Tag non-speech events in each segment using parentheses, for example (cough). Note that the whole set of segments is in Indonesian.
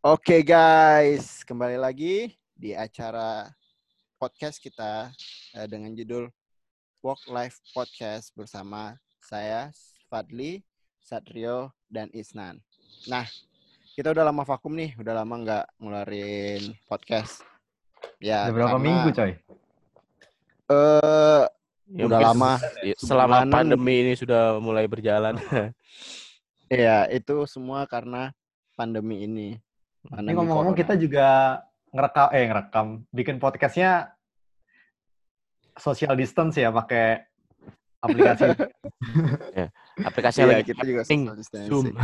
Oke guys, kembali lagi di acara podcast kita eh, dengan judul Work Life Podcast bersama saya Fadli, Satrio, dan Isnan. Nah, kita udah lama vakum nih, udah lama nggak ngeluarin podcast. Ya, Udah berapa karena, minggu coy? Eh, Ya, udah mungkin lama. se- Selama pandemi ini sudah mulai berjalan. ya itu semua karena pandemi ini. Ini Pandemi ngomong-ngomong kita juga ngerekam, eh ngerekam, bikin podcastnya social distance ya pakai aplikasi. (laughs) Aplikasi Iya, lagi kita juga social distancing. Zoom. (laughs)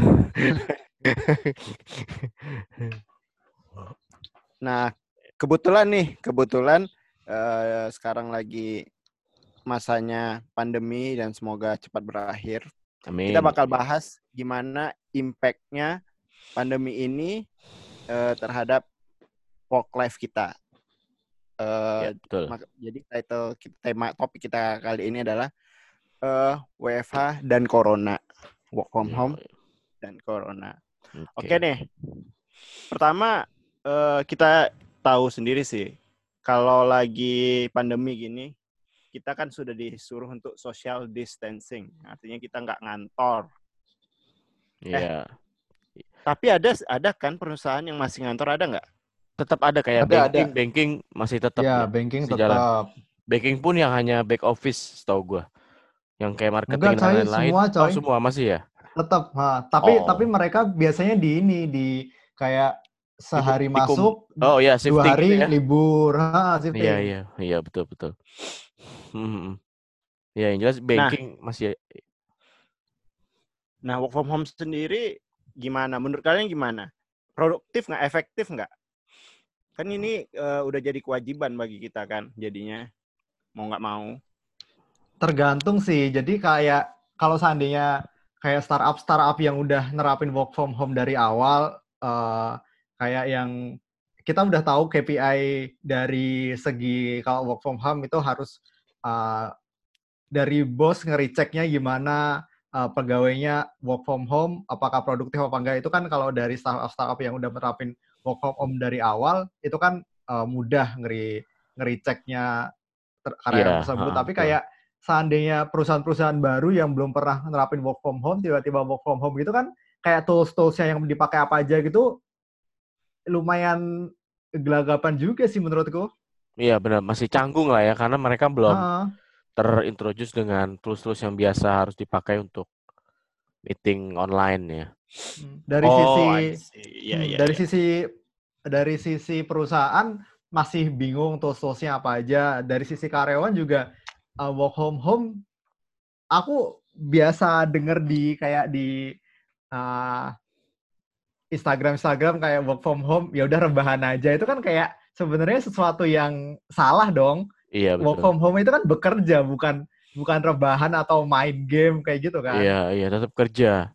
Nah, kebetulan nih, kebetulan eh, sekarang lagi masanya pandemi dan semoga cepat berakhir. Amin. Kita bakal bahas gimana impact-nya pandemi ini eh, terhadap work life kita. Eh, Ya, betul. jadi title tema topik kita kali ini adalah eh, WFH dan Corona, work from home dan Corona. Oke nih. Pertama eh, kita tahu sendiri sih kalau lagi pandemi gini kita kan sudah disuruh untuk social distancing. Artinya kita nggak ngantor. Iya. Tapi ada ada kan perusahaan yang masih ngantor ada nggak? Tetap ada kayak Ada, ada. banking, banking masih tetap. ya, ya. banking jalan. tetap. Banking pun yang hanya back office setahu gua. Yang kayak marketing Enggak dan lain-lain. semua Oh, coy. semua masih ya? Tetap. Ha, tapi Oh. tapi mereka biasanya di ini di kayak sehari dikum- masuk, Oh iya, dua shifting hari gitu ya. libur. Ha, shifting. Iya, iya, iya betul betul. Hmm. Ya, yang jelas banking masih Nah, work from home sendiri gimana? Menurut kalian gimana? Produktif nggak? Efektif nggak? Kan ini eh, udah jadi kewajiban bagi kita kan, jadinya mau nggak mau. Tergantung sih. Jadi kayak kalau seandainya kayak startup startup yang udah nerapin work from home dari awal, eh, kayak yang kita udah tahu KPI dari segi kalau work from home itu harus eh, dari bos ngericeknya gimana eh, pegawainya work from home, apakah produktif apa enggak itu kan kalau dari startup startup yang udah menerapin work from home dari awal itu kan eh, mudah ngeri ngericeknya ter- karyawan Iya, tersebut. ha, Tapi kayak seandainya perusahaan-perusahaan baru yang belum pernah nerapin work from home tiba-tiba work from home gitu kan kayak tools-toolsnya yang dipakai apa aja gitu lumayan gelagapan juga sih menurutku. Iya benar masih canggung lah ya karena mereka belum Ah, terintroduce dengan tools-tools yang biasa harus dipakai untuk meeting online ya. dari Oh, sisi. Iya, Hmm, iya, dari iya. sisi dari sisi perusahaan masih bingung tools-toolsnya apa aja. Dari sisi karyawan juga uh, work home home. Aku biasa denger di kayak di uh, Instagram Instagram kayak work from home ya udah rebahan aja itu kan kayak sebenarnya sesuatu yang salah dong. Iya Work betul. from home itu kan bekerja bukan bukan rebahan atau main game kayak gitu kan. Iya iya tetap kerja.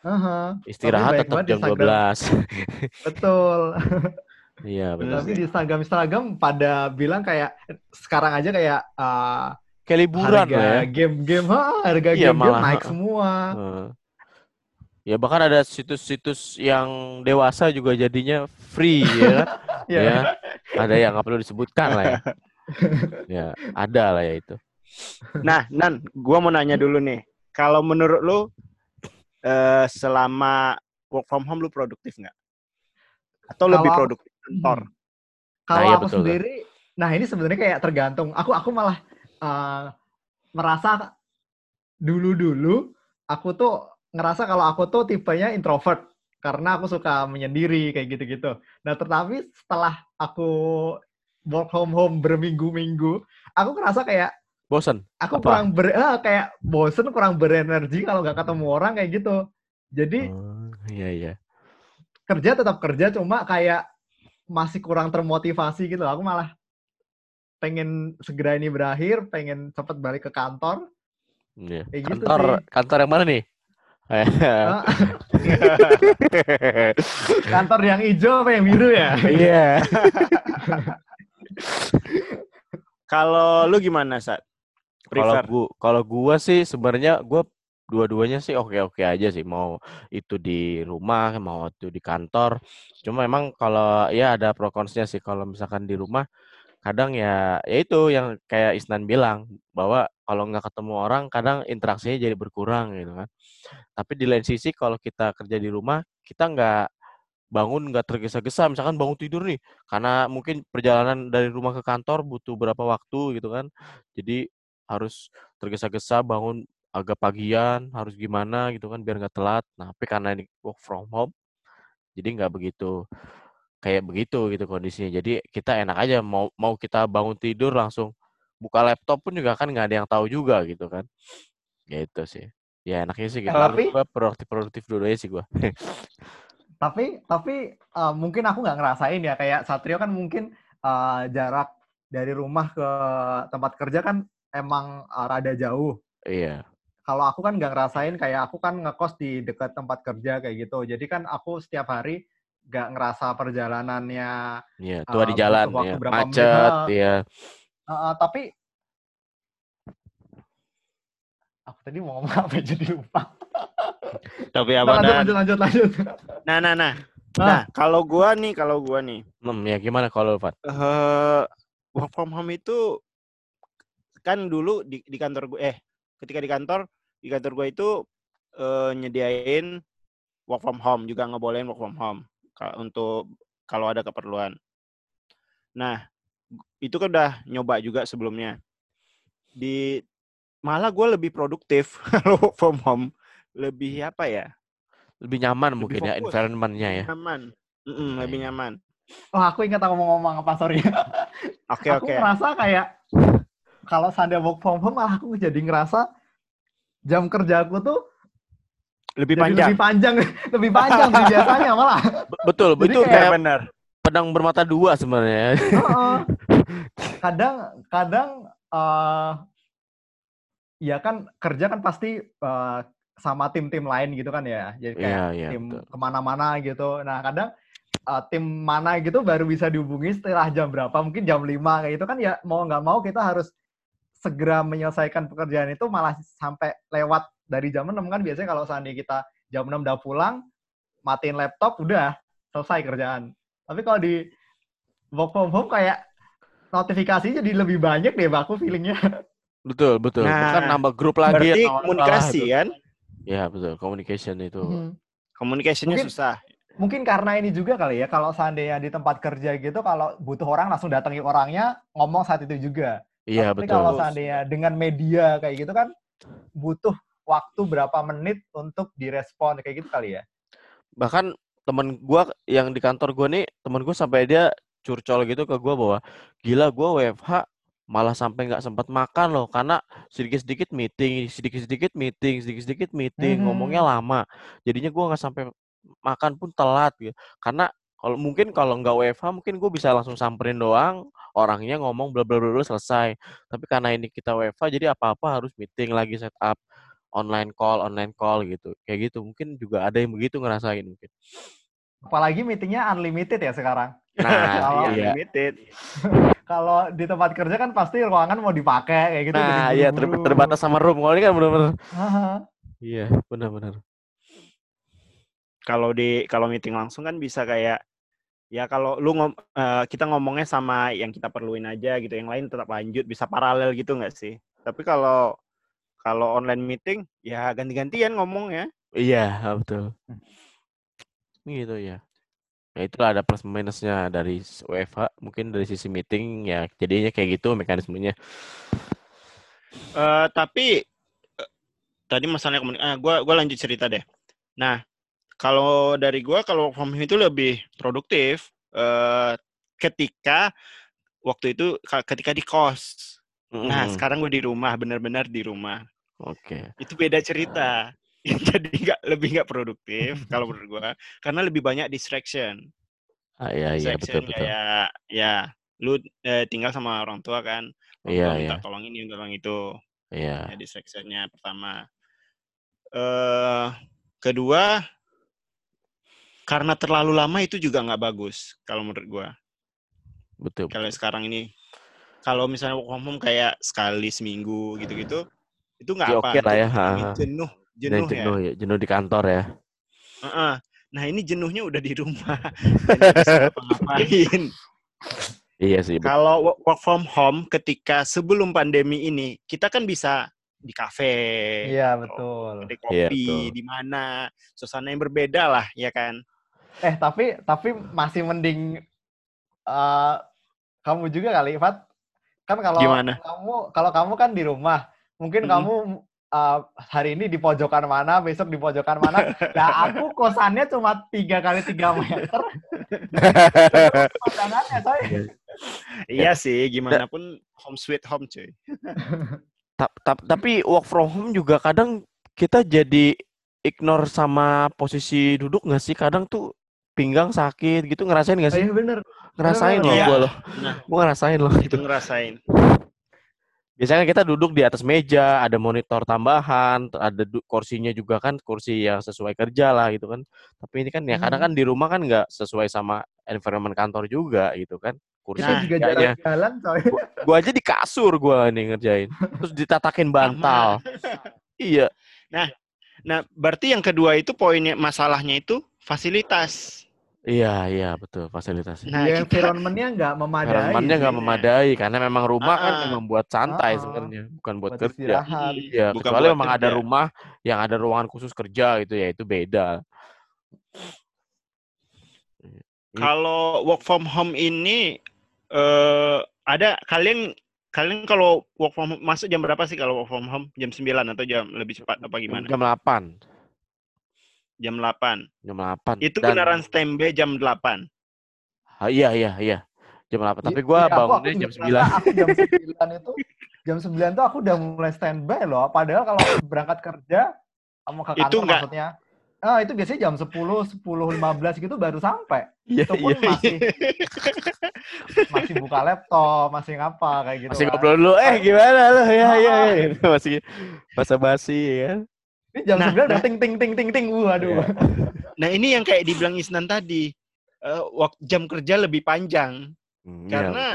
Aha, Istirahat tetap jam Instagram. 12. betul. (laughs) Iya benar. Tapi di Instagram Instagram pada bilang kayak sekarang aja kayak uh, Kayak liburan harga lah ya. game-game, ha, harga Iya, game-game malah, naik semua. Heeh. Ya bahkan ada situs-situs yang dewasa juga jadinya free ya. (laughs) Ya. ya. Ada yang nggak perlu disebutkan lah ya. (laughs) (laughs) ya, ada lah ya itu. Nah, Nan, gua mau nanya dulu nih. Kalau menurut lu eh, selama work from home lu produktif nggak? Atau lebih Kalau- produktif kantor? Kalau Nah, iya aku betul, sendiri, nah ini sebenarnya kayak tergantung. Aku aku malah uh, merasa dulu-dulu aku tuh ngerasa kalau aku tuh tipenya introvert karena aku suka menyendiri kayak gitu-gitu. Nah, tetapi setelah aku work home home berminggu-minggu, aku ngerasa kayak Bosen. aku Apa? kurang ber ah, kayak bosen kurang berenergi kalau nggak ketemu orang kayak gitu jadi Oh, iya iya. kerja tetap kerja cuma kayak masih kurang termotivasi gitu aku malah pengen segera ini berakhir pengen cepet balik ke kantor Iya. Kayak gitu Kantor sih. kantor yang mana nih? Ah, (laughs) kantor yang hijau apa yang biru ya Iya. (laughs) Kalau lu gimana, Sat? Kalau gua kalau gua sih sebenarnya gua dua-duanya sih oke-oke aja sih. Mau itu di rumah mau itu di kantor. Cuma memang kalau ya ada pro konusnya sih. Kalau misalkan di rumah kadang ya ya itu yang kayak Isnan bilang bahwa kalau nggak ketemu orang kadang interaksinya jadi berkurang gitu kan. Tapi di lain sisi kalau kita kerja di rumah kita nggak bangun nggak tergesa-gesa misalkan bangun tidur nih karena mungkin perjalanan dari rumah ke kantor butuh berapa waktu gitu kan jadi harus tergesa-gesa bangun agak pagian harus gimana gitu kan biar nggak telat. Nah tapi karena ini work from home jadi nggak begitu kayak begitu gitu kondisinya. Jadi kita enak aja mau mau kita bangun tidur langsung buka laptop pun juga kan nggak ada yang tahu juga gitu kan. Gitu sih. Ya enaknya sih gitu tapi gue produktif produktif dulu aja sih gue (laughs) tapi tapi uh, mungkin aku nggak ngerasain ya kayak Satrio kan mungkin uh, jarak dari rumah ke tempat kerja kan emang uh, rada jauh iya kalau aku kan nggak ngerasain kayak aku kan ngekos di dekat tempat kerja kayak gitu. Jadi kan aku setiap hari nggak ngerasa perjalanannya. Iya, tua uh, di jalan, ya. macet, ya. Uh, uh, tapi aku tadi mau ngomong apa jadi lupa. (laughs) tapi apa? Nah, lanjut, lanjut, lanjut, Nah, nah, nah. Nah, kalau gua nih, kalau gua nih. Hmm, ya gimana kalau Fat? Uh, work from home itu kan dulu di, di kantor gue, eh, ketika di kantor di kantor gue itu uh, nyediain work from home juga ngebolehin work from home untuk kalau ada keperluan. Nah, itu kan udah nyoba juga sebelumnya. Di malah gue lebih produktif (laughs) kalau work from home, lebih apa ya? Lebih nyaman lebih mungkin ya fokus. ya environmentnya ya. Nyaman, mm -mm, lebih nyaman. Oh, aku ingat aku mau ngomong apa sorry. (laughs) Oke okay, oke. Okay. Aku merasa kayak kalau seandainya work from home malah aku jadi ngerasa jam kerja aku tuh lebih panjang. Lebih panjang, (laughs) lebih panjang dari biasanya malah. Betul, betul kayak, kayak benar. Pedang bermata dua sebenarnya. Uh, kadang, kadang uh, ya kan kerja kan pasti uh, sama tim-tim lain gitu kan ya. Jadi kayak yeah, yeah, tim ke mana-mana gitu. Nah kadang uh, tim mana gitu baru bisa dihubungi setelah jam berapa. Mungkin jam 5 kayak itu kan ya mau nggak mau kita harus segera menyelesaikan pekerjaan itu malah sampai lewat dari jam 6 kan biasanya kalau seandainya kita jam 6 udah pulang, matiin laptop, udah selesai kerjaan. Tapi kalau di work from home kayak notifikasi jadi lebih banyak deh aku feelingnya. (laughs) Betul, betul. Nah, Bukan nambah grup lagi. Berarti komunikasi kan? Ya, betul. Communication itu. Hmm. Komunikasinya susah. Mungkin karena ini juga kali ya, kalau seandainya di tempat kerja gitu, kalau butuh orang langsung datangi orangnya, ngomong saat itu juga. Iya Tapi betul. kalau seandainya dengan media kayak gitu kan butuh waktu berapa menit untuk direspon kayak gitu kali ya. Bahkan temen gue yang di kantor gue nih, temen gue sampai dia curcol gitu ke gue bahwa gila gue WFH malah sampai nggak sempat makan loh karena sedikit-sedikit meeting, sedikit-sedikit meeting, sedikit-sedikit meeting, hmm. ngomongnya lama. Jadinya gue nggak sampai makan pun telat gitu. Karena kalau mungkin kalau nggak WFH mungkin gue bisa langsung samperin doang, orangnya ngomong bla bla bla selesai. Tapi karena ini kita WFH jadi apa-apa harus meeting lagi setup online call, online call gitu. Kayak gitu. Mungkin juga ada yang begitu ngerasain mungkin. Apalagi meetingnya unlimited ya sekarang. Nah, (laughs) iya. unlimited. (laughs) kalau di tempat kerja kan pasti ruangan mau dipakai kayak gitu. Nah, iya ter terbatas sama room. Kalau ini kan benar-benar. Iya, benar-benar. Kalau di kalau meeting langsung kan bisa kayak Ya kalau lu ngom uh, kita ngomongnya sama yang kita perluin aja gitu, yang lain tetap lanjut bisa paralel gitu nggak sih? Tapi kalau kalau online meeting ya ganti-gantian ngomongnya. Iya, betul. Gitu ya. Ya itu ada plus minusnya dari WFH, mungkin dari sisi meeting ya jadinya kayak gitu mekanismenya. Uh, tapi uh, tadi masalahnya komunikasi, uh, gua gua lanjut cerita deh. Nah, kalau dari gue kalau from home itu lebih produktif uh, ketika waktu itu ketika di kos. Mm. Nah sekarang gue di rumah, benar-benar di rumah. Oke. Okay. Itu beda cerita. (laughs) Jadi nggak lebih nggak produktif (laughs) kalau menurut gue, karena lebih banyak distraction. Ah, iya iya betul betul. Kayak ya lu eh, tinggal sama orang tua kan, iya, minta iya. tolong ini tolong itu. Iya. Ya, distractionnya pertama. Eh uh, kedua karena terlalu lama itu juga nggak bagus kalau menurut gue. Betul. Kalau sekarang ini, kalau misalnya work from home kayak sekali seminggu gitu-gitu, itu nggak ya, apa. Oke lah ya. Jenuh, jenuh, jenuh ya. jenuh di kantor ya. Uh -uh. Nah ini jenuhnya udah di rumah, (laughs) ngapain. Iya sih. Kalau work from home ketika sebelum pandemi ini, kita kan bisa di kafe. Iya betul. Di kopi, iya, di mana, suasana yang berbeda lah, ya kan. Eh tapi tapi masih mending uh, kamu juga kali, Fat. Kan kalau Gimana? kamu kalau kamu kan di rumah, mungkin hmm. kamu uh, hari ini di pojokan mana, besok di pojokan mana. Nah, aku kosannya cuma tiga kali tiga meter. Saya. (laughs) Iya, iya sih, gimana pun home sweet home cuy. Tapi work from home juga kadang kita jadi ignore sama posisi duduk nggak sih? Kadang tuh pinggang sakit gitu ngerasain nggak sih? Iya bener. Ngerasain loh gue loh. Nah, gue ngerasain loh. Itu ngerasain. Biasanya kita duduk di atas meja, ada monitor tambahan, ada kursinya juga kan kursi yang sesuai kerja lah gitu kan. Tapi ini kan ya hmm. kadang kan di rumah kan nggak sesuai sama environment kantor juga gitu kan. Kursi nah, juga jalan, jalan coy. Gua, gua aja di kasur gua nih ngerjain. Terus ditatakin bantal. iya. Nah, nah berarti yang kedua itu poinnya masalahnya itu fasilitas. Iya, iya betul fasilitasnya. Nah, ya, environment-nya nggak memadai. Environment-nya nggak memadai karena memang rumah uh, kan memang buat santai uh, sebenarnya, bukan buat, buat kerja. Iya, bukan kecuali memang kerja. ada rumah yang ada ruangan khusus kerja gitu ya, itu beda. Kalau work from home ini uh, ada kalian kalian kalau work from home masuk jam berapa sih kalau work from home? Jam 9 atau jam lebih cepat apa gimana? Jam 8 jam 8. Jam 8. Itu Dan... beneran standby jam 8. Ah, iya, iya, iya. Jam 8. Tapi gue iya, bangunnya jam 9. Aku jam 9 itu, jam 9 tuh aku udah mulai standby loh. Padahal kalau berangkat kerja, kamu ke kantor itu enggak... maksudnya, Ah, itu biasanya jam 10, 10, 15 gitu baru sampai. Iya, itu pun iya, masih iya. masih buka laptop, masih ngapa kayak gitu. Masih kan. ngobrol dulu, eh gimana lo? Ya, ya, ya. (laughs) Masih basa-basi ya. Ini jam nah, 9 udah nah. ting ting ting ting ting. Waduh. Iya. Nah, ini yang kayak dibilang Isnan tadi. Uh, waktu jam kerja lebih panjang. Hmm, iya, karena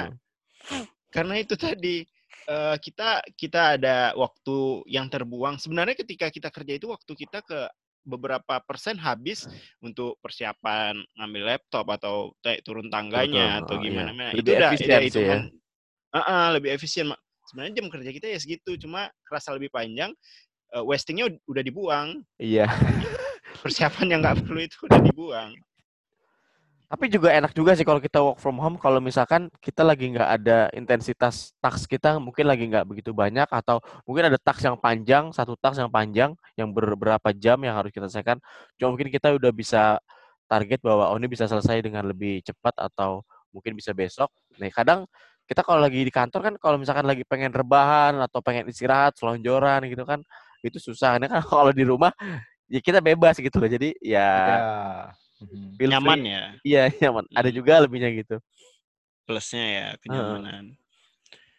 karena itu tadi uh, kita kita ada waktu yang terbuang. Sebenarnya ketika kita kerja itu waktu kita ke beberapa persen habis untuk persiapan ngambil laptop atau kayak turun tangganya Betul. atau oh, gimana iya. itu udah itu, itu ya. uh, uh, lebih efisien sebenarnya jam kerja kita ya segitu cuma kerasa lebih panjang uh, wastingnya udah dibuang. Iya. (laughs) Persiapan yang nggak perlu itu udah dibuang. Tapi juga enak juga sih kalau kita work from home kalau misalkan kita lagi nggak ada intensitas task kita mungkin lagi nggak begitu banyak atau mungkin ada task yang panjang satu task yang panjang yang beberapa jam yang harus kita selesaikan. Cuma mungkin kita udah bisa target bahwa oh ini bisa selesai dengan lebih cepat atau mungkin bisa besok. Nah kadang kita kalau lagi di kantor kan kalau misalkan lagi pengen rebahan atau pengen istirahat selonjoran gitu kan itu susah karena kan (laughs) kalau di rumah ya kita bebas gitu loh. Jadi ya, ya. nyaman free. ya? Iya (laughs) nyaman. Ada hmm. juga lebihnya gitu. Plusnya ya kenyamanan. Uh.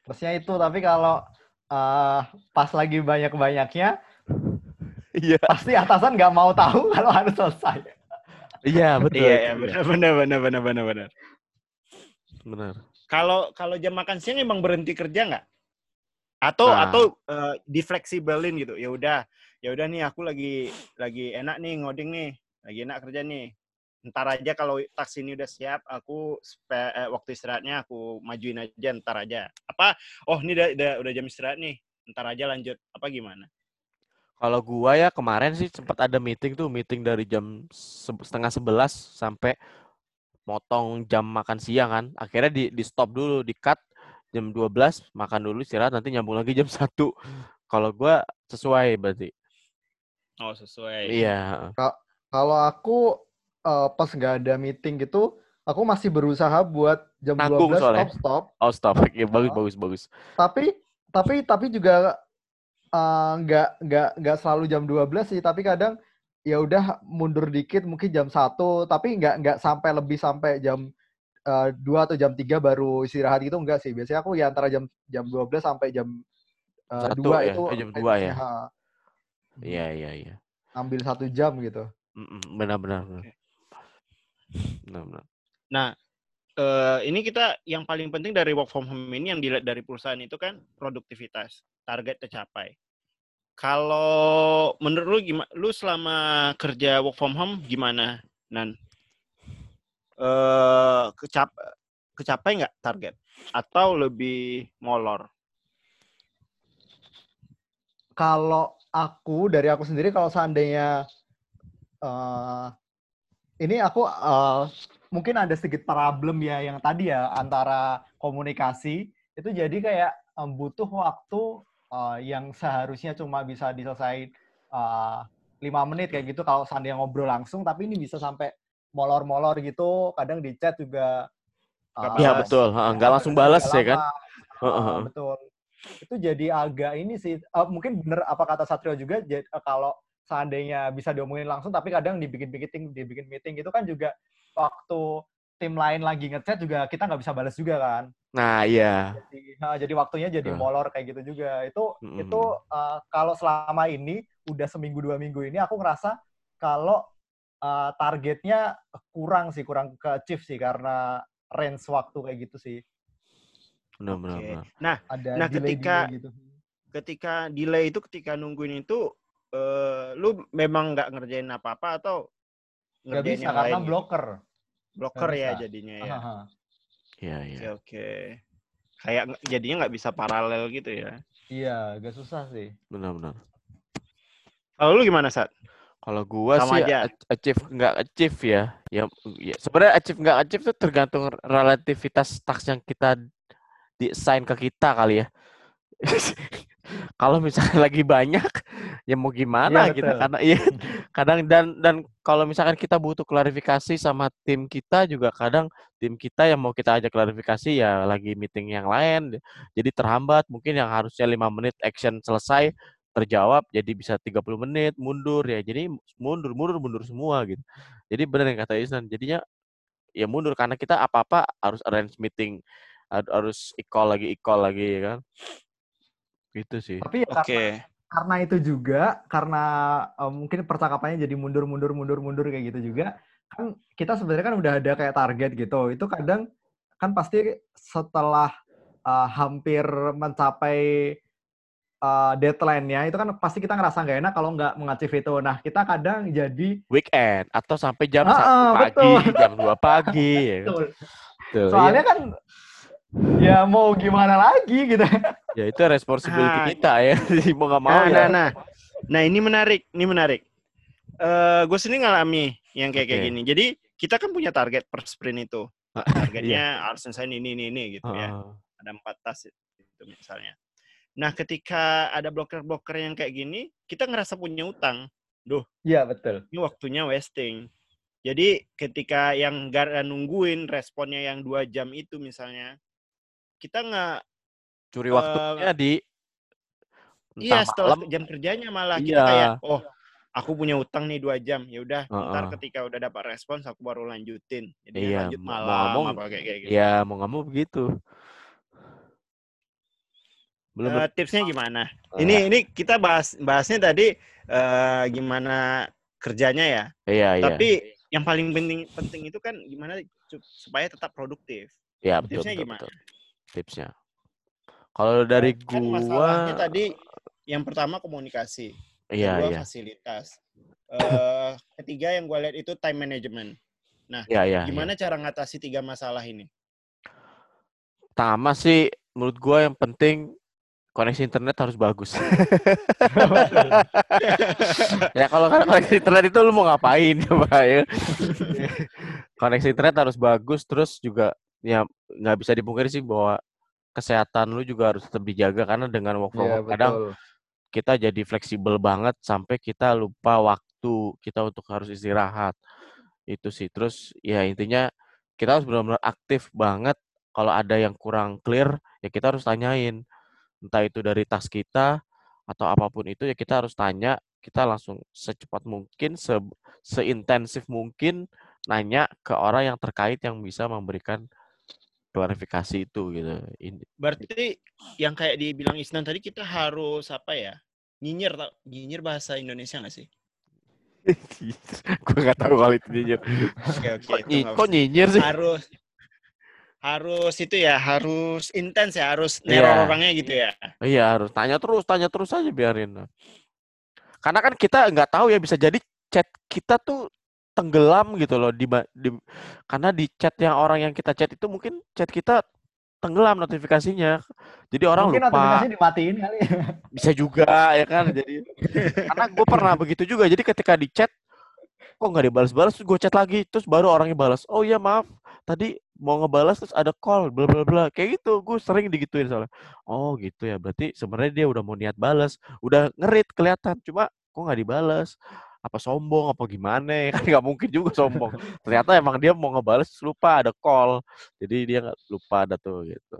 plusnya itu tapi kalau uh, pas lagi banyak banyaknya iya. pasti atasan nggak mau tahu (laughs) kalau harus selesai. Iya betul. Iya, iya. benar benar benar benar benar benar benar. Kalau kalau jam makan siang emang berhenti kerja nggak atau nah. atau uh, difleksibelin gitu. Ya udah ya udah nih aku lagi lagi enak nih ngoding nih. Lagi enak kerja nih. Ntar aja kalau taksi ini udah siap aku spe, eh, waktu istirahatnya aku majuin aja ntar aja. Apa oh ini udah udah, udah jam istirahat nih. Ntar aja lanjut. Apa gimana? Kalau gua ya kemarin sih sempat ada meeting tuh meeting dari jam setengah sebelas sampai motong jam makan siang kan. Akhirnya di di stop dulu di cut jam 12 makan dulu istirahat nanti nyambung lagi jam (laughs) 1. Kalau gua sesuai berarti. Oh, sesuai. Iya. Kalau aku uh, pas nggak ada meeting gitu, aku masih berusaha buat jam Nanggung 12 soalnya. stop stop. Oh, stop. Oke, okay, bagus uh, bagus bagus. Tapi tapi tapi juga uh, nggak uh, nggak nggak selalu jam 12 sih, tapi kadang ya udah mundur dikit mungkin jam satu tapi nggak nggak sampai lebih sampai jam uh, atau jam tiga baru istirahat gitu enggak sih. Biasanya aku ya antara jam jam 12 sampai jam uh, Satu, 2 ya? itu eh, jam 2 ya. Iya iya iya. Ambil satu jam gitu. Benar-benar. Benar-benar. Nah, uh, ini kita yang paling penting dari work from home ini yang dilihat dari perusahaan itu kan produktivitas, target tercapai. kalau menurut lu gimana? Lu selama kerja work from home gimana, Nan? Eh kecap kecapai nggak target? Atau lebih molor? Kalau aku dari aku sendiri kalau seandainya uh, ini aku uh, mungkin ada sedikit problem ya yang tadi ya antara komunikasi itu jadi kayak um, butuh waktu uh, yang seharusnya cuma bisa diselesaikan lima menit kayak gitu kalau seandainya ngobrol langsung tapi ini bisa sampai molor-molor gitu kadang di chat juga Iya uh, betul, nggak langsung balas ya kan? Uh, betul. Itu jadi agak ini sih uh, mungkin bener apa kata Satrio juga jadi, uh, kalau seandainya bisa diomongin langsung tapi kadang dibikin meeting dibikin meeting itu kan juga waktu tim lain lagi ngechat juga kita nggak bisa balas juga kan. Nah iya. Jadi, uh, jadi waktunya jadi uh. molor kayak gitu juga. Itu mm. itu uh, kalau selama ini udah seminggu dua minggu ini aku ngerasa kalau uh, targetnya kurang sih kurang ke achieve sih karena range waktu kayak gitu sih Benar, benar, okay. benar. Nah, ada nah delay, ketika delay gitu. ketika delay itu ketika nungguin itu uh, lu memang nggak ngerjain apa-apa atau ngerjain bisa, yang karena lain? blocker. Blocker ya jadinya ya. Iya, iya. Oke, oke. Kayak jadinya nggak bisa paralel gitu ya. Iya, agak susah sih. Benar, benar. Kalau lu gimana, Sat? Kalau gua Sama sih aja. achieve nggak achieve ya. Ya, ya sebenarnya achieve nggak achieve itu tergantung relativitas task yang kita di assign ke kita kali ya. (laughs) kalau misalnya lagi banyak ya mau gimana ya, gitu karena iya kadang dan dan kalau misalkan kita butuh klarifikasi sama tim kita juga kadang tim kita yang mau kita ajak klarifikasi ya lagi meeting yang lain jadi terhambat mungkin yang harusnya lima menit action selesai terjawab jadi bisa 30 menit mundur ya. Jadi mundur mundur mundur semua gitu. Jadi benar yang kata Isnan jadinya ya mundur karena kita apa-apa harus arrange meeting harus ikol lagi ikol lagi ya kan? Gitu sih. Tapi ya oke. okay. karena, itu juga karena uh, mungkin percakapannya jadi mundur mundur mundur mundur kayak gitu juga kan kita sebenarnya kan udah ada kayak target gitu. Itu kadang kan pasti setelah uh, hampir mencapai uh, deadline-nya itu kan pasti kita ngerasa nggak enak kalau nggak mengacif itu. Nah kita kadang jadi weekend atau sampai jam satu pagi, betul. jam dua pagi. ya. Kan? Betul. Soalnya ya. kan ya mau gimana lagi gitu. Ya itu responsibility nah, kita ya. (laughs) mau nggak mau nah, ya. Nah, nah, nah ini menarik, ini menarik. Uh, gue sendiri ngalami yang kayak okay. kayak gini. Jadi kita kan punya target per sprint itu. Targetnya yeah. harus selesai ini, ini, ini gitu uh. ya. Ada empat tas itu misalnya. Nah, ketika ada blocker-blocker yang kayak gini, kita ngerasa punya utang. Duh. Iya, betul. Ini waktunya wasting. Jadi ketika yang gara nungguin responnya yang dua jam itu misalnya, kita nggak curi uh, waktunya di iya setelah malam. jam kerjanya malah iya. kita kayak oh aku punya utang nih dua jam ya udah uh -uh. ntar ketika udah dapat respons aku baru lanjutin jadi iya, lanjut malam mau ngomong, apa kayak, kayak gitu iya mau ngomong begitu belum uh, tipsnya gimana uh. ini ini kita bahas bahasnya tadi uh, gimana kerjanya ya iya, iya. tapi iya. yang paling penting penting itu kan gimana supaya tetap produktif Iya betul, tipsnya betul, gimana betul tipsnya? Kalau dari kan gua masalahnya tadi yang pertama komunikasi, iya, kedua iya. fasilitas, uh, ketiga yang gue lihat itu time management. Nah, iya, iya, gimana iya. cara ngatasi tiga masalah ini? Pertama sih menurut gue yang penting koneksi internet harus bagus. (laughs) (laughs) ya kalau kan koneksi internet itu lu mau ngapain (laughs) ya, Pak ya? koneksi internet harus bagus terus juga ya nggak bisa dipungkiri sih bahwa kesehatan lu juga harus tetap dijaga karena dengan work from yeah, home kadang kita jadi fleksibel banget sampai kita lupa waktu kita untuk harus istirahat itu sih terus ya intinya kita harus benar-benar aktif banget kalau ada yang kurang clear ya kita harus tanyain entah itu dari tas kita atau apa pun itu ya kita harus tanya kita langsung secepat mungkin se seintensif mungkin nanya ke orang yang terkait yang bisa memberikan klarifikasi itu gitu. Ini. Berarti yang kayak dibilang Isnan tadi kita harus apa ya? Nyinyir tak? Nyinyir bahasa Indonesia nggak sih? (laughs) gue nggak tahu kalau itu nyinyir. Oke oke. Kok, nyinyir sih? Harus harus itu ya harus intens ya harus neror yeah. orangnya gitu ya. Iya harus tanya terus tanya terus aja biarin. karena kan kita nggak tahu ya bisa jadi chat kita tuh tenggelam gitu loh di, di karena di chat yang orang yang kita chat itu mungkin chat kita tenggelam notifikasinya. Jadi orang Mungkin lupa. notifikasi dimatiin kali. Bisa juga ya kan. Jadi karena gue pernah (laughs) begitu juga. Jadi ketika di chat kok nggak dibalas-balas gue chat lagi terus baru orangnya balas. Oh iya maaf tadi mau ngebalas terus ada call bla bla bla. Kayak gitu gue sering digituin soalnya. Oh gitu ya. Berarti sebenarnya dia udah mau niat balas udah ngerit kelihatan. Cuma kok nggak dibalas apa sombong apa gimana ya? (laughs) Kan nggak mungkin juga sombong. Ternyata emang dia mau ngebales lupa ada call. Jadi dia nggak lupa ada tuh gitu.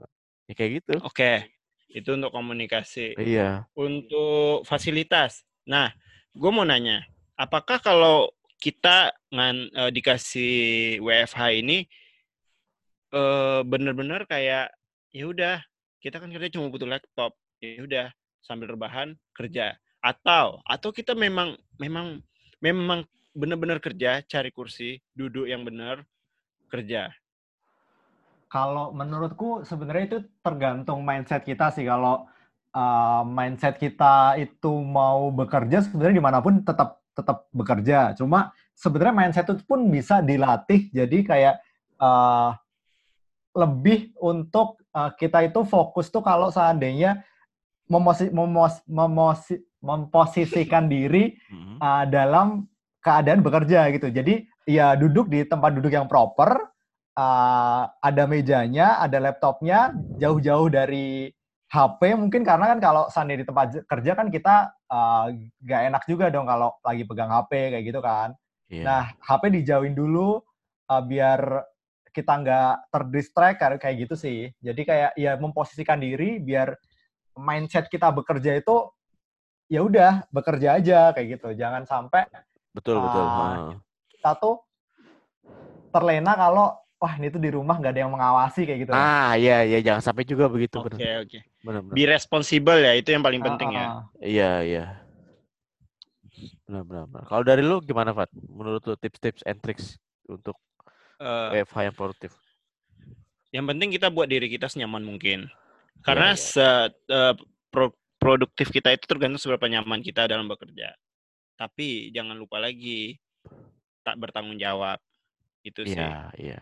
Ya kayak gitu. Oke. Itu untuk komunikasi. Iya. Untuk fasilitas. Nah gue mau nanya apakah kalau kita ngan uh, dikasih WFH ini bener-bener kayak ya udah kita kan kerja cuma butuh laptop ya udah sambil rebahan kerja atau atau kita memang memang memang benar-benar kerja, cari kursi, duduk yang benar, kerja. Kalau menurutku sebenarnya itu tergantung mindset kita sih. Kalau uh, mindset kita itu mau bekerja, sebenarnya di mana pun tetap tetap bekerja. Cuma sebenarnya mindset itu pun bisa dilatih. Jadi kayak uh, lebih untuk uh, kita itu fokus tuh kalau seandainya memosi, memosi, memosi, memposisikan diri uh, dalam keadaan bekerja gitu. Jadi ya duduk di tempat duduk yang proper, uh, ada mejanya, ada laptopnya, jauh-jauh dari HP mungkin karena kan kalau sandi di tempat kerja kan kita uh, gak enak juga dong kalau lagi pegang HP kayak gitu kan. Yeah. Nah HP dijauhin dulu uh, biar kita nggak terdistract kayak gitu sih. Jadi kayak ya memposisikan diri biar mindset kita bekerja itu ya udah bekerja aja kayak gitu. Jangan sampai betul uh, betul kita tuh terlena kalau wah ini tuh di rumah nggak ada yang mengawasi kayak gitu. Ah iya iya. Jangan sampai juga begitu. Oke okay, oke okay. be responsible ya itu yang paling uh, penting ya. Iya iya. Benar benar, benar. kalau dari lu gimana Fat? Menurut lu tips-tips and tricks untuk uh, eh, WFH yang produktif yang penting kita buat diri kita senyaman mungkin karena ya, ya. se uh, pro, produktif kita itu tergantung seberapa nyaman kita dalam bekerja. Tapi jangan lupa lagi tak bertanggung jawab. Itu sih. Iya, iya.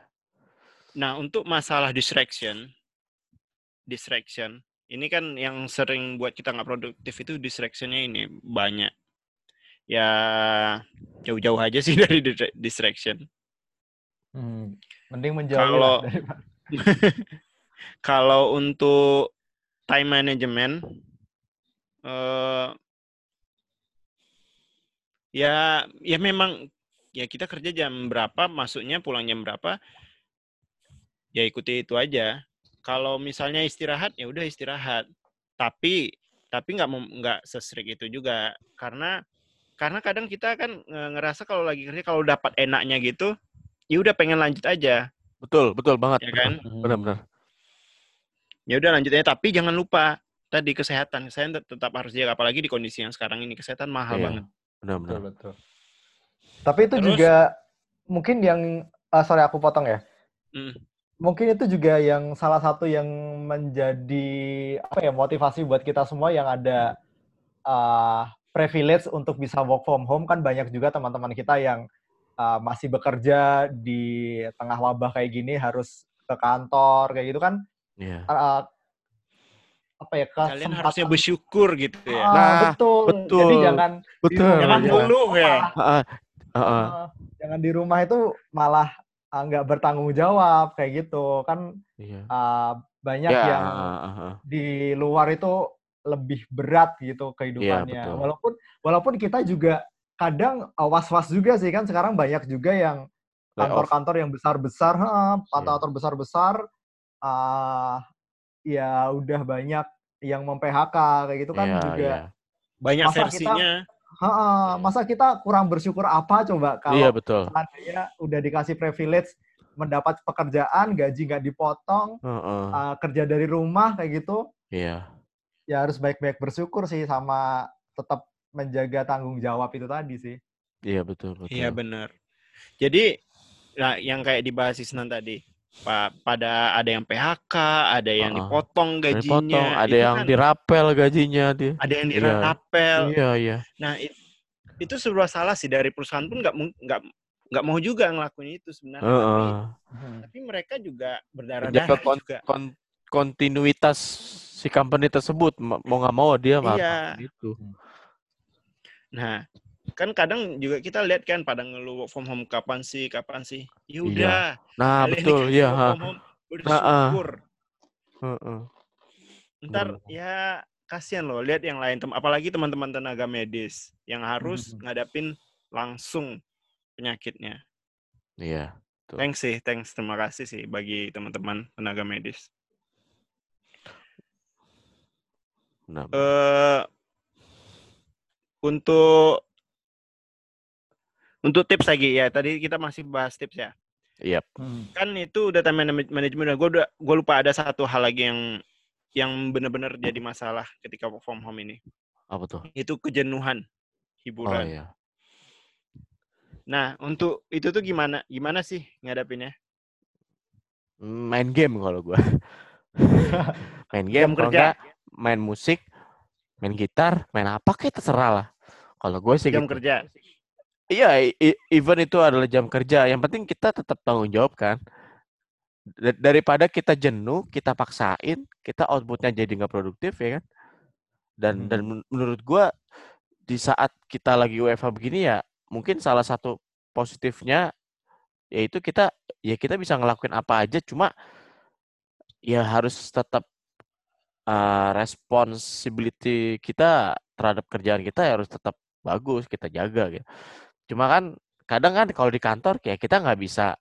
Nah, untuk masalah distraction, distraction, ini kan yang sering buat kita nggak produktif itu distractionnya ini banyak. Ya jauh-jauh aja sih (laughs) dari distraction. Hmm, mending menjauh kalau (laughs) (laughs) kalau untuk time management uh, ya ya memang ya kita kerja jam berapa, masuknya pulang jam berapa, ya ikuti itu aja. Kalau misalnya istirahat ya udah istirahat. Tapi tapi nggak nggak sesrik itu juga karena karena kadang kita kan ngerasa kalau lagi kerja kalau dapat enaknya gitu, ya udah pengen lanjut aja. Betul, betul banget. Ya kan? Benar-benar. Ya udah lanjutnya tapi jangan lupa tadi kesehatan saya tetap harus jaga apalagi di kondisi yang sekarang ini kesehatan mahal iya, banget benar-benar betul, tapi itu Terus, juga mungkin yang uh, sorry aku potong ya mm. mungkin itu juga yang salah satu yang menjadi apa ya motivasi buat kita semua yang ada uh, privilege untuk bisa work from home kan banyak juga teman-teman kita yang uh, masih bekerja di tengah wabah kayak gini harus ke kantor kayak gitu kan yeah. Iya. uh, apa ya kalian harusnya bersyukur gitu ya. Ah, nah, betul. betul. Jadi jangan betul. Jangan dulu ya. Uh, uh, uh. jangan di rumah itu malah nggak uh, bertanggung jawab kayak gitu kan iya. uh, banyak yeah. yang uh, uh. di luar itu lebih berat gitu kehidupannya. Yeah, walaupun walaupun kita juga kadang was-was juga sih kan sekarang banyak juga yang kantor-kantor yang besar-besar, kantor-kantor yeah. besar-besar uh, ya udah banyak yang mem-PHK kayak gitu kan yeah, juga. Yeah. Banyak masa versinya. Kita, ha, masa kita kurang bersyukur apa coba kalau yeah, betul. udah dikasih privilege mendapat pekerjaan, gaji nggak dipotong, uh -uh. Uh, kerja dari rumah kayak gitu. Iya. Yeah. Ya harus baik-baik bersyukur sih sama tetap menjaga tanggung jawab itu tadi sih. Iya betul betul. Iya benar. Jadi nah, yang kayak dibahas Isnan tadi, pa pada ada yang PHK, ada yang uh, dipotong gajinya, dipotong, ada yang kan, dirapel gajinya dia. Ada yang iya. dirapel. Iya, iya. Nah, itu sebuah salah sih dari perusahaan pun nggak nggak nggak mau juga ngelakuin itu sebenarnya. Uh, tapi, Hmm. tapi mereka juga berdarah Jaga darah kon, juga. kon, kontinuitas si company tersebut Ma- mau nggak mau dia Iya. gitu. Nah, kan kadang juga kita lihat kan pada ngeluh work from home kapan sih, kapan sih. Ya Iya. udah. Nah betul ya. work ha. home, Nah, ah. bersyukur. Heeh. Ntar ya kasihan loh lihat yang lain, tem- apalagi teman-teman tenaga medis yang harus Mhm. ngadapin langsung penyakitnya. Iya. Betul. Thanks sih, thanks. Terima kasih sih bagi teman-teman tenaga medis. Eh untuk untuk tips lagi ya tadi kita masih bahas tips ya Iya. Hmm. kan itu udah time manage- management gue udah gue lupa ada satu hal lagi yang yang benar-benar jadi masalah ketika work from home ini Apa tuh? itu kejenuhan Oh hiburan iya. nah untuk itu tuh gimana gimana sih ngadapinnya Main game kalau gua. (laughs) main game kalau kerja. enggak main musik, main gitar, main apa kayak terserah lah. Kalau gue sih jam gitu. kerja Iya, even itu adalah jam kerja. Yang penting kita tetap tanggung jawab kan. Da- Daripada kita jenuh, kita paksain, kita outputnya jadi nggak produktif ya kan. Dan dan Hmm. men- menurut gua di saat kita lagi WFH begini ya, mungkin salah satu positifnya yaitu kita ya kita bisa ngelakuin apa aja, cuma ya harus tetap uh, responsibility kita terhadap kerjaan kita ya harus tetap bagus, kita jaga gitu. Cuma kan kadang kan kalau di kantor kayak kita nggak bisa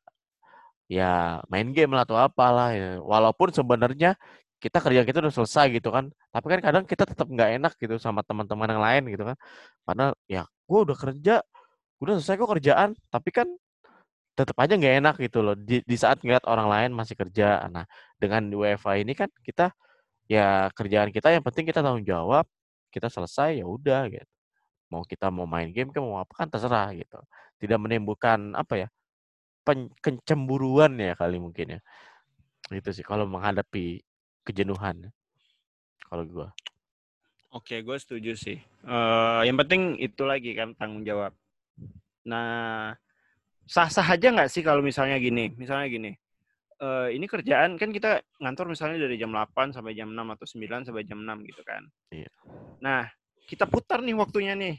ya main game lah atau apalah ya. Walaupun sebenarnya kita kerja kita udah selesai gitu kan. Tapi kan kadang kita tetap nggak enak gitu sama teman-teman yang lain gitu kan. Padahal ya gue udah kerja, udah selesai kok kerjaan. Tapi kan tetap aja nggak enak gitu loh. Di, di saat ngeliat orang lain masih kerja. Nah dengan WFA ini kan kita ya kerjaan kita yang penting kita tanggung jawab. Kita selesai ya udah gitu. Mau kita mau main game kan mau apa kan terserah gitu. Tidak menimbulkan apa ya pen, kecemburuan ya kali mungkin ya. Itu sih kalau menghadapi kejenuhan kalau gua. Oke gue setuju sih. Eh, yang penting itu lagi kan tanggung jawab. Nah sah-sah aja nggak sih kalau misalnya gini? Misalnya gini eh, ini kerjaan kan kita ngantor misalnya dari jam 8 sampai jam 6 atau 9 sampai jam 6 gitu kan. Iya. Nah, kita putar nih waktunya nih.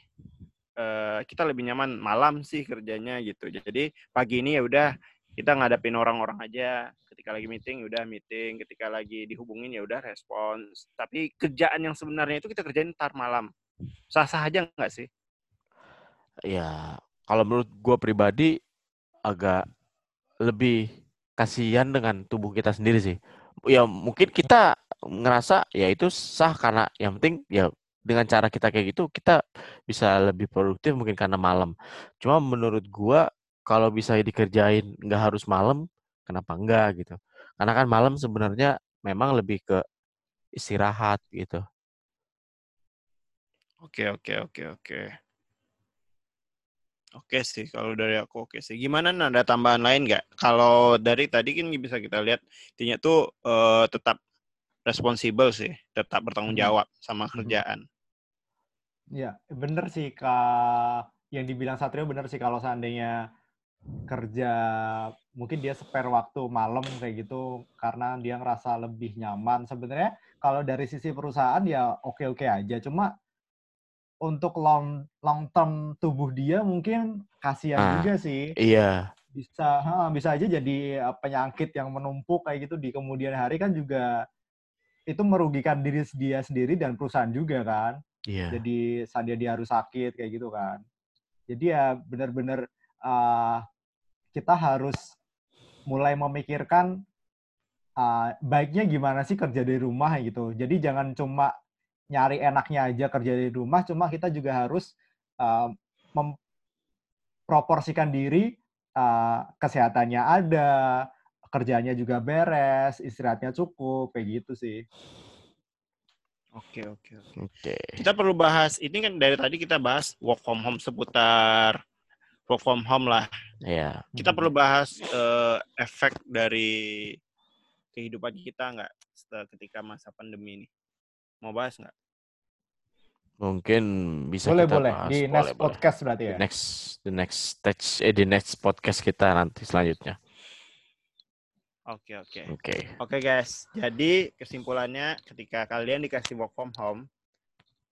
Eh, kita lebih nyaman malam sih kerjanya gitu. Jadi pagi ini ya udah kita ngadapin orang-orang aja. Ketika lagi meeting ya udah meeting, ketika lagi dihubungin ya udah respons. Tapi kerjaan yang sebenarnya itu kita kerjain ntar malam. Sah-sah aja nggak sih? ya kalau menurut gua pribadi agak lebih kasihan dengan tubuh kita sendiri sih. Ya mungkin kita ngerasa ya itu sah karena yang penting ya dengan cara kita kayak gitu kita bisa lebih produktif mungkin karena malam. Cuma menurut gua kalau bisa dikerjain nggak harus malam kenapa enggak gitu? Karena kan malam sebenarnya memang lebih ke istirahat gitu. Oke, oke, oke, oke. Oke sih, kalau dari aku oke sih. Gimana Nan, ada tambahan lain nggak? Kalau dari tadi kan bisa kita lihat, intinya tuh eh, tetap responsibel sih, tetap bertanggung jawab sama kerjaan. Ya, bener sih kak. Yang dibilang Satrio bener sih kalau seandainya kerja mungkin dia spare waktu malam kayak gitu karena dia ngerasa lebih nyaman. Sebenarnya kalau dari sisi perusahaan ya oke-oke aja. Cuma untuk long long term tubuh dia mungkin kasihan Ah, juga sih. iya. Bisa ha, bisa aja jadi eh, penyakit yang menumpuk kayak gitu di kemudian hari kan juga itu merugikan diri dia sendiri dan perusahaan juga kan. Iya. Jadi saat dia, dia harus sakit kayak gitu kan. Jadi ya benar-benar uh, kita harus mulai memikirkan uh, baiknya gimana sih kerja dari rumah gitu. Jadi jangan cuma nyari enaknya aja kerja dari rumah cuma kita juga harus uh, memproporsikan diri uh, kesehatannya ada kerjanya juga beres istirahatnya cukup kayak gitu sih Oke, oke, oke. oke Kita perlu bahas, ini kan dari tadi kita bahas work from home seputar work from home lah. iya Kita perlu bahas eh, efek dari kehidupan kita nggak ketika masa pandemi ini. Mau bahas nggak? Mungkin bisa boleh, kita boleh. bahas. Di boleh, next boleh. podcast berarti ya. The next the next stage eh di next podcast kita nanti selanjutnya. Oke, oke. Oke. Oke, guys. Jadi kesimpulannya ketika kalian dikasih work from home,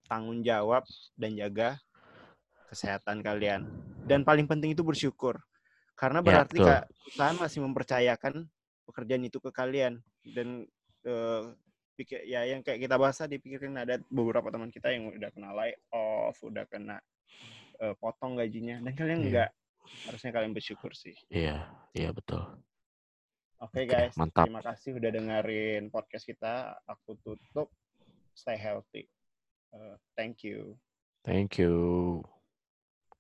tanggung jawab dan jaga kesehatan kalian. Dan paling penting itu bersyukur. Karena Ya, berarti. Kak, perusahaan masih mempercayakan pekerjaan itu ke kalian dan eh, pikir ya yang kayak kita bahas tadi pikirin ada beberapa teman kita yang udah kena lay off, udah kena eh, potong gajinya dan kalian Iya. enggak. Harusnya kalian bersyukur sih. Iya, iya betul. Oke Oke, guys, mantap. terima kasih udah dengerin podcast kita. Aku tutup. Stay healthy. Uh, thank you. Thank you.